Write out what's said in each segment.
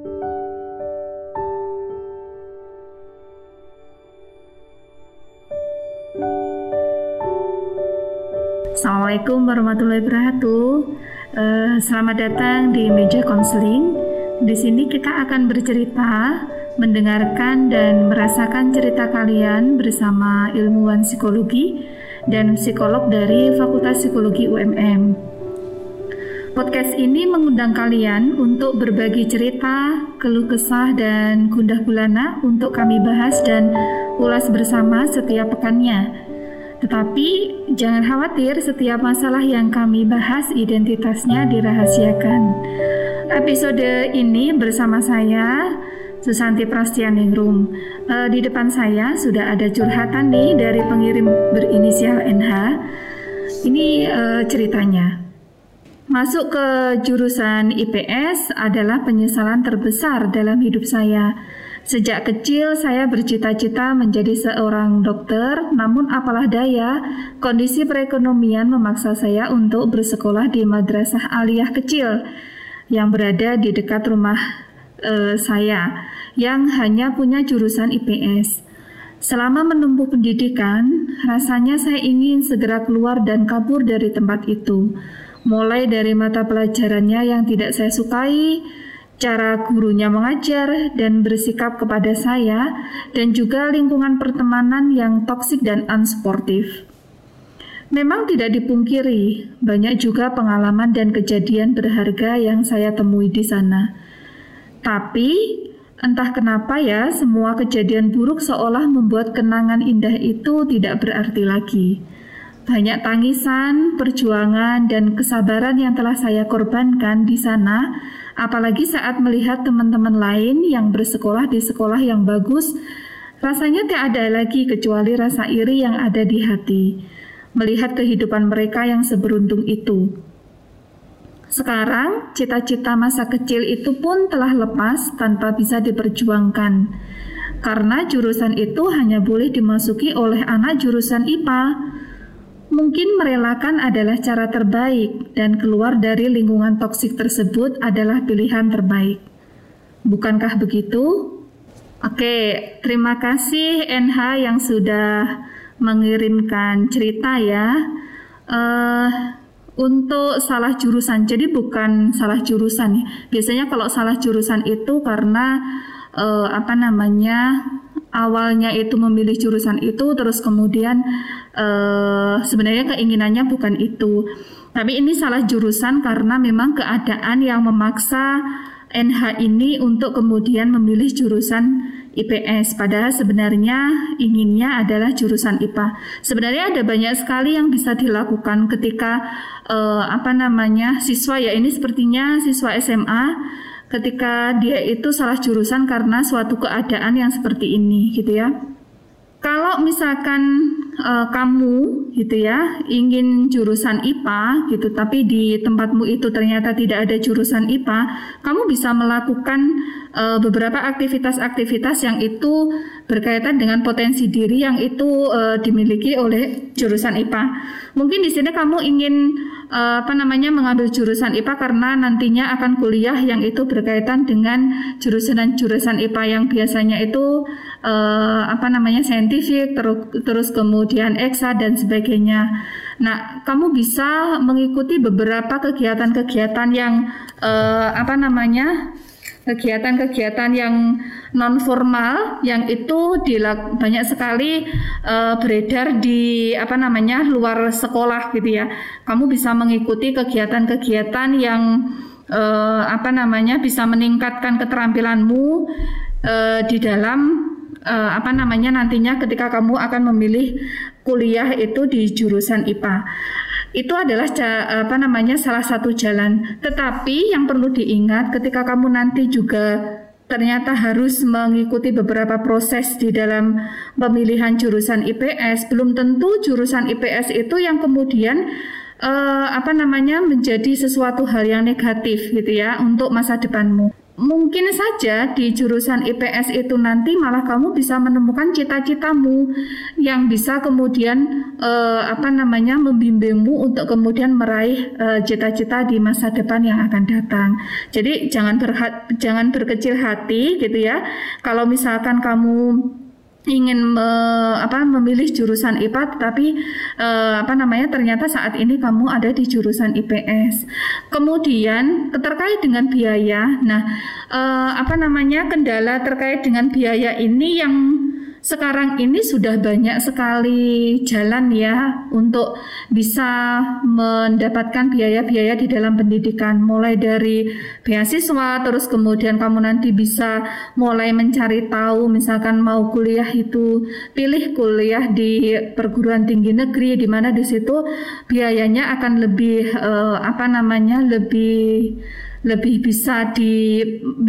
Assalamualaikum warahmatullahi wabarakatuh. Uh, selamat datang di meja konseling. Di sini kita akan bercerita, mendengarkan dan merasakan cerita kalian bersama ilmuwan psikologi dan psikolog dari Fakultas Psikologi UMM. Podcast ini mengundang kalian untuk berbagi cerita, keluh kesah, dan gundah gulana untuk kami bahas dan ulas bersama setiap pekannya tetapi jangan khawatir setiap masalah yang kami bahas identitasnya dirahasiakan. Episode ini bersama saya Susanti Prastianingrum. E, di depan saya sudah ada curhatan nih dari pengirim berinisial NH. Ini e, ceritanya. Masuk ke jurusan IPS adalah penyesalan terbesar dalam hidup saya Sejak kecil saya bercita-cita menjadi seorang dokter, namun apalah daya, kondisi perekonomian memaksa saya untuk bersekolah di madrasah aliyah kecil yang berada di dekat rumah uh, saya yang hanya punya jurusan IPS. Selama menempuh pendidikan, rasanya saya ingin segera keluar dan kabur dari tempat itu. Mulai dari mata pelajarannya yang tidak saya sukai, cara gurunya mengajar dan bersikap kepada saya, dan juga lingkungan pertemanan yang toksik dan unsportif. Memang tidak dipungkiri, banyak juga pengalaman dan kejadian berharga yang saya temui di sana. Tapi, entah kenapa ya, semua kejadian buruk seolah membuat kenangan indah itu tidak berarti lagi. Banyak tangisan, perjuangan, dan kesabaran yang telah saya korbankan di sana Apalagi saat melihat teman-teman lain yang bersekolah di sekolah yang bagus, rasanya tak ada lagi kecuali rasa iri yang ada di hati. Melihat kehidupan mereka yang seberuntung itu. Sekarang, cita-cita masa kecil itu pun telah lepas tanpa bisa diperjuangkan. Karena jurusan itu hanya boleh dimasuki oleh anak jurusan IPA. Mungkin merelakan adalah cara terbaik, dan keluar dari lingkungan toksik tersebut adalah pilihan terbaik. Bukankah begitu? Oke, terima kasih NH yang sudah mengirimkan cerita ya. Uh, untuk salah jurusan, jadi bukan salah jurusan ya. Biasanya kalau salah jurusan itu karena uh, apa namanya awalnya itu memilih jurusan itu terus kemudian uh, sebenarnya keinginannya bukan itu. Tapi ini salah jurusan karena memang keadaan yang memaksa NH ini untuk kemudian memilih jurusan IPS padahal sebenarnya inginnya adalah jurusan IPA. Sebenarnya ada banyak sekali yang bisa dilakukan ketika uh, apa namanya siswa ya. Ini sepertinya siswa SMA ketika dia itu salah jurusan karena suatu keadaan yang seperti ini gitu ya. Kalau misalkan uh, kamu gitu ya ingin jurusan IPA gitu tapi di tempatmu itu ternyata tidak ada jurusan IPA, kamu bisa melakukan uh, beberapa aktivitas-aktivitas yang itu berkaitan dengan potensi diri yang itu uh, dimiliki oleh jurusan IPA. Mungkin di sini kamu ingin apa namanya mengambil jurusan IPA karena nantinya akan kuliah yang itu berkaitan dengan jurusan-jurusan IPA yang biasanya itu uh, apa namanya saintifik terus kemudian eksa dan sebagainya. Nah, kamu bisa mengikuti beberapa kegiatan-kegiatan yang uh, apa namanya kegiatan-kegiatan yang non formal yang itu dilak, banyak sekali uh, beredar di apa namanya luar sekolah gitu ya. Kamu bisa mengikuti kegiatan-kegiatan yang uh, apa namanya bisa meningkatkan keterampilanmu uh, di dalam uh, apa namanya nantinya ketika kamu akan memilih kuliah itu di jurusan IPA itu adalah apa namanya salah satu jalan. Tetapi yang perlu diingat ketika kamu nanti juga ternyata harus mengikuti beberapa proses di dalam pemilihan jurusan IPS, belum tentu jurusan IPS itu yang kemudian uh, apa namanya menjadi sesuatu hal yang negatif gitu ya untuk masa depanmu. Mungkin saja di jurusan IPS itu nanti malah kamu bisa menemukan cita-citamu yang bisa kemudian uh, apa namanya membimbingmu untuk kemudian meraih uh, cita-cita di masa depan yang akan datang. Jadi jangan berhat jangan berkecil hati gitu ya. Kalau misalkan kamu ingin me, apa memilih jurusan IPA tetapi eh, apa namanya ternyata saat ini kamu ada di jurusan IPS. Kemudian terkait dengan biaya. Nah, eh, apa namanya kendala terkait dengan biaya ini yang sekarang ini sudah banyak sekali jalan ya untuk bisa mendapatkan biaya-biaya di dalam pendidikan. Mulai dari beasiswa terus kemudian kamu nanti bisa mulai mencari tahu misalkan mau kuliah itu pilih kuliah di perguruan tinggi negeri di mana di situ biayanya akan lebih uh, apa namanya lebih lebih bisa di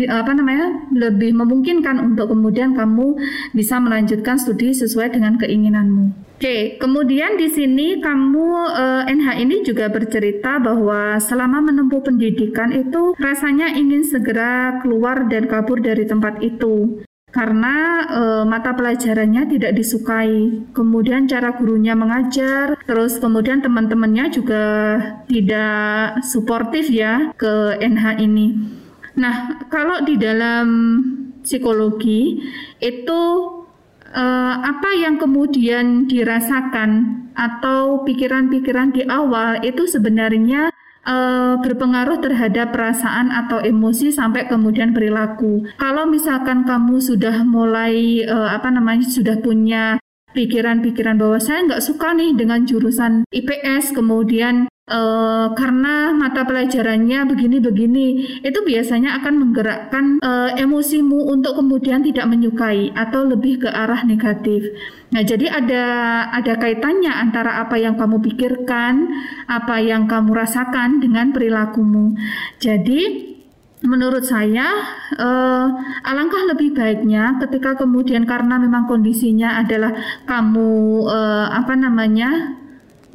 apa namanya lebih memungkinkan untuk kemudian kamu bisa melanjutkan studi sesuai dengan keinginanmu. Oke, kemudian di sini kamu eh, NH ini juga bercerita bahwa selama menempuh pendidikan itu rasanya ingin segera keluar dan kabur dari tempat itu karena e, mata pelajarannya tidak disukai. Kemudian cara gurunya mengajar, terus kemudian teman-temannya juga tidak suportif ya ke NH ini. Nah, kalau di dalam psikologi itu e, apa yang kemudian dirasakan atau pikiran-pikiran di awal itu sebenarnya uh, berpengaruh terhadap perasaan atau emosi sampai kemudian perilaku. Kalau misalkan kamu sudah mulai uh, apa namanya sudah punya pikiran-pikiran bahwa saya nggak suka nih dengan jurusan IPS, kemudian Uh, karena mata pelajarannya begini-begini itu biasanya akan menggerakkan uh, emosimu untuk kemudian tidak menyukai atau lebih ke arah negatif. Nah, jadi ada ada kaitannya antara apa yang kamu pikirkan, apa yang kamu rasakan dengan perilakumu. Jadi menurut saya uh, alangkah lebih baiknya ketika kemudian karena memang kondisinya adalah kamu uh, apa namanya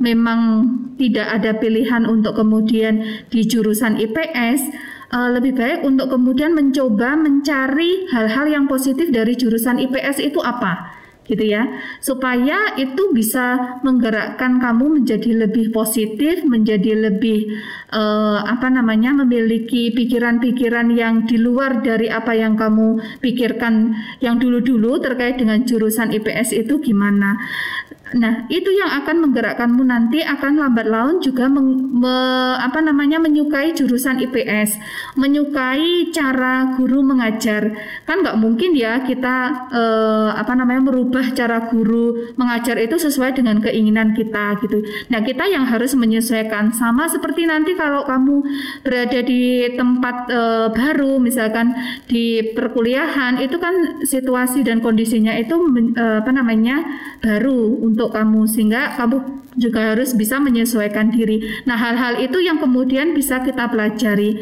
memang tidak ada pilihan untuk kemudian di jurusan IPS, uh, eh, lebih baik untuk kemudian mencoba mencari hal-hal yang positif dari jurusan IPS itu apa gitu ya. Supaya itu bisa menggerakkan kamu menjadi lebih positif menjadi lebih uh, apa namanya memiliki pikiran-pikiran yang di luar dari apa yang kamu pikirkan yang dulu-dulu terkait dengan jurusan IPS itu gimana Nah, itu yang akan menggerakkanmu nanti akan lambat laun juga meng, me, apa namanya menyukai jurusan IPS, menyukai cara guru mengajar. Kan nggak mungkin ya kita eh, apa namanya merubah cara guru mengajar itu sesuai dengan keinginan kita gitu. Nah, kita yang harus menyesuaikan sama seperti nanti kalau kamu berada di tempat eh, baru misalkan di perkuliahan itu kan situasi dan kondisinya itu eh, apa namanya baru untuk kamu sehingga kamu juga harus bisa menyesuaikan diri. Nah, hal-hal itu yang kemudian bisa kita pelajari.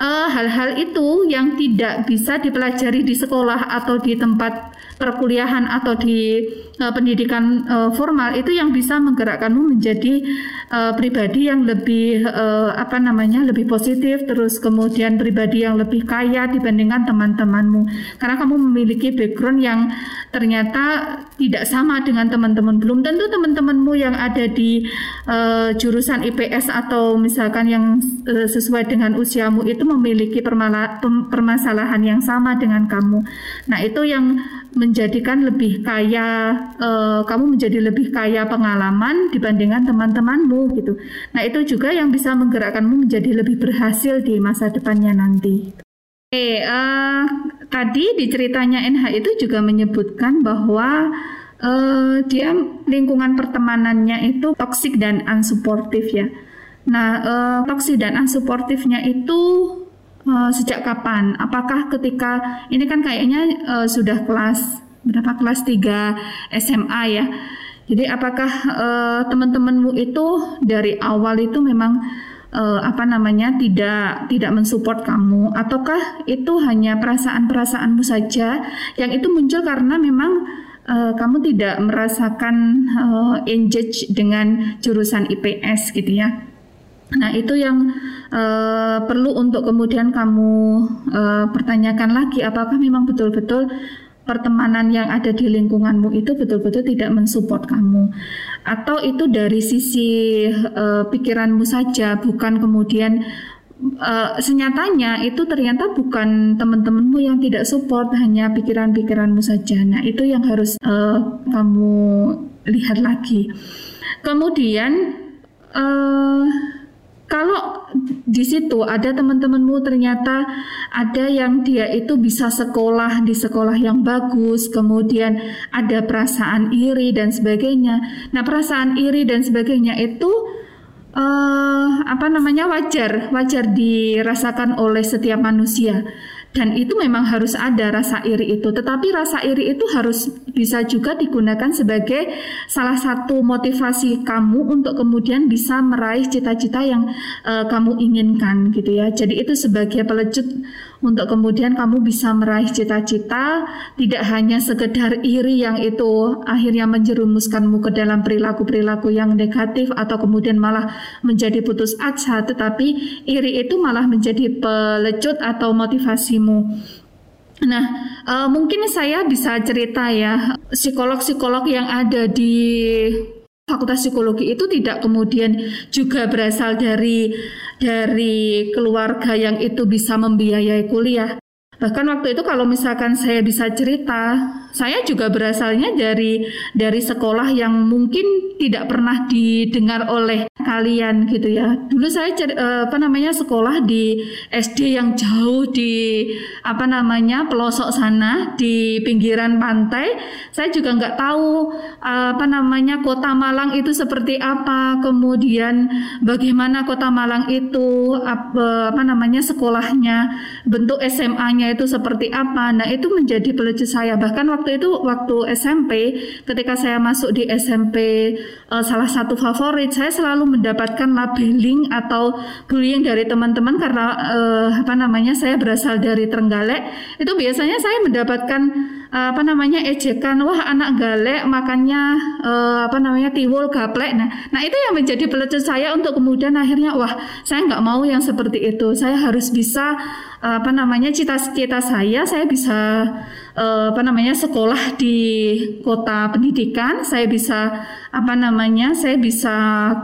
Eh, hal-hal uh, itu yang tidak bisa dipelajari di sekolah atau di tempat perkuliahan atau di uh, pendidikan uh, formal itu yang bisa menggerakkanmu menjadi uh, pribadi yang lebih uh, apa namanya lebih positif terus kemudian pribadi yang lebih kaya dibandingkan teman-temanmu. Karena kamu memiliki background yang ternyata tidak sama dengan teman-teman. Belum tentu teman-temanmu yang ada di uh, jurusan IPS atau misalkan yang uh, sesuai dengan usiamu itu memiliki permasalahan yang sama dengan kamu. Nah itu yang menjadikan lebih kaya uh, kamu menjadi lebih kaya pengalaman dibandingkan teman-temanmu gitu. Nah, itu juga yang bisa menggerakkanmu menjadi lebih berhasil di masa depannya nanti. Oke, uh, tadi di ceritanya NH itu juga menyebutkan bahwa uh, dia lingkungan pertemanannya itu toksik dan unsupportive ya. Nah, uh, toksik dan unsupportive-nya itu Uh, sejak kapan? Apakah ketika ini kan kayaknya uh, sudah kelas berapa kelas 3 SMA ya. Jadi apakah uh, teman-temanmu itu dari awal itu memang uh, apa namanya tidak tidak mensupport kamu ataukah itu hanya perasaan-perasaanmu saja yang itu muncul karena memang uh, kamu tidak merasakan uh, engage dengan jurusan IPS gitu ya. Nah, itu yang uh, perlu untuk kemudian kamu uh, pertanyakan lagi apakah memang betul-betul pertemanan yang ada di lingkunganmu itu betul-betul tidak mensupport kamu? Atau itu dari sisi uh, pikiranmu saja bukan kemudian uh, senyatanya itu ternyata bukan teman-temanmu yang tidak support hanya pikiran-pikiranmu saja. Nah itu yang harus uh, kamu lihat lagi. Kemudian uh, kalau di situ ada teman-temanmu ternyata ada yang dia itu bisa sekolah di sekolah yang bagus, kemudian ada perasaan iri dan sebagainya. Nah, perasaan iri dan sebagainya itu uh, apa namanya wajar, wajar dirasakan oleh setiap manusia dan itu memang harus ada rasa iri itu. Tetapi rasa iri itu harus bisa juga digunakan sebagai salah satu motivasi kamu untuk kemudian bisa meraih cita-cita yang uh, kamu inginkan gitu ya. Jadi itu sebagai pelecut untuk kemudian kamu bisa meraih cita-cita tidak hanya sekedar iri yang itu akhirnya menjerumuskanmu ke dalam perilaku-perilaku yang negatif atau kemudian malah menjadi putus asa tetapi iri itu malah menjadi pelecut atau motivasimu. Nah, uh, mungkin saya bisa cerita ya, psikolog-psikolog yang ada di Fakultas Psikologi itu tidak kemudian juga berasal dari dari keluarga yang itu bisa membiayai kuliah. Bahkan waktu itu kalau misalkan saya bisa cerita, saya juga berasalnya dari dari sekolah yang mungkin tidak pernah didengar oleh kalian gitu ya. Dulu saya uh, apa namanya sekolah di SD yang jauh di apa namanya pelosok sana di pinggiran pantai. Saya juga nggak tahu uh, apa namanya kota Malang itu seperti apa. Kemudian bagaimana kota Malang itu apa, apa namanya sekolahnya, bentuk SMA-nya itu seperti apa. Nah itu menjadi pelecut saya. Bahkan itu waktu SMP ketika saya masuk di SMP uh, salah satu favorit saya selalu mendapatkan labeling atau bullying dari teman-teman karena uh, apa namanya saya berasal dari Trenggalek. Itu biasanya saya mendapatkan apa namanya ejekan wah anak galek makannya uh, apa namanya tiwul gaplek. Nah nah itu yang menjadi pelecut saya untuk kemudian akhirnya wah saya nggak mau yang seperti itu. Saya harus bisa uh, apa namanya cita-cita saya saya bisa uh, apa namanya sekolah di kota pendidikan saya bisa apa namanya saya bisa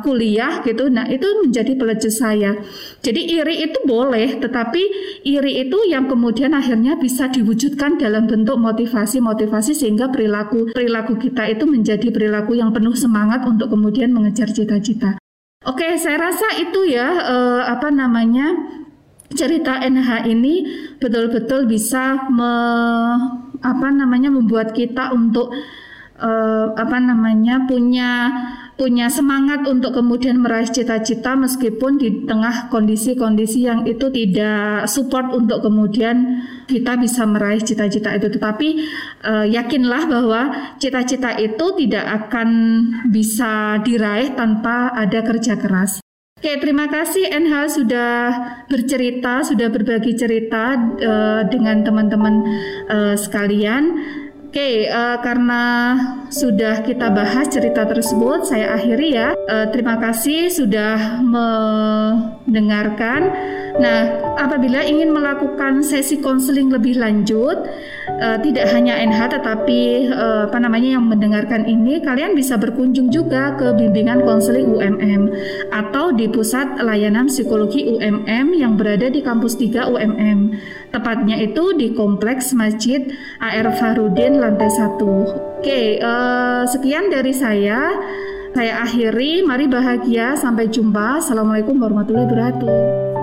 kuliah gitu. Nah itu menjadi pelecut saya. Jadi iri itu boleh tetapi iri itu yang kemudian akhirnya bisa diwujudkan dalam bentuk motivasi-motivasi sehingga perilaku perilaku kita itu menjadi perilaku yang penuh semangat untuk kemudian mengejar cita-cita. Oke, saya rasa itu ya uh, apa namanya cerita NH ini betul-betul bisa me, apa namanya membuat kita untuk uh, apa namanya punya punya semangat untuk kemudian meraih cita-cita meskipun di tengah kondisi-kondisi yang itu tidak support untuk kemudian kita bisa meraih cita-cita itu tetapi uh, yakinlah bahwa cita-cita itu tidak akan bisa diraih tanpa ada kerja keras. Oke, terima kasih NH sudah bercerita, sudah berbagi cerita uh, dengan teman-teman uh, sekalian. Oke, uh, karena sudah kita bahas cerita tersebut, saya akhiri ya. Uh, terima kasih sudah mendengarkan. Nah, apabila ingin melakukan sesi konseling lebih lanjut, uh, tidak hanya NH tetapi uh, apa namanya yang mendengarkan ini, kalian bisa berkunjung juga ke bimbingan konseling UMM atau di pusat layanan psikologi UMM yang berada di kampus 3 UMM. Tepatnya itu di kompleks Masjid AR Farudin lantai 1. Oke, uh, sekian dari saya. Saya akhiri, mari bahagia, sampai jumpa. Assalamualaikum warahmatullahi wabarakatuh.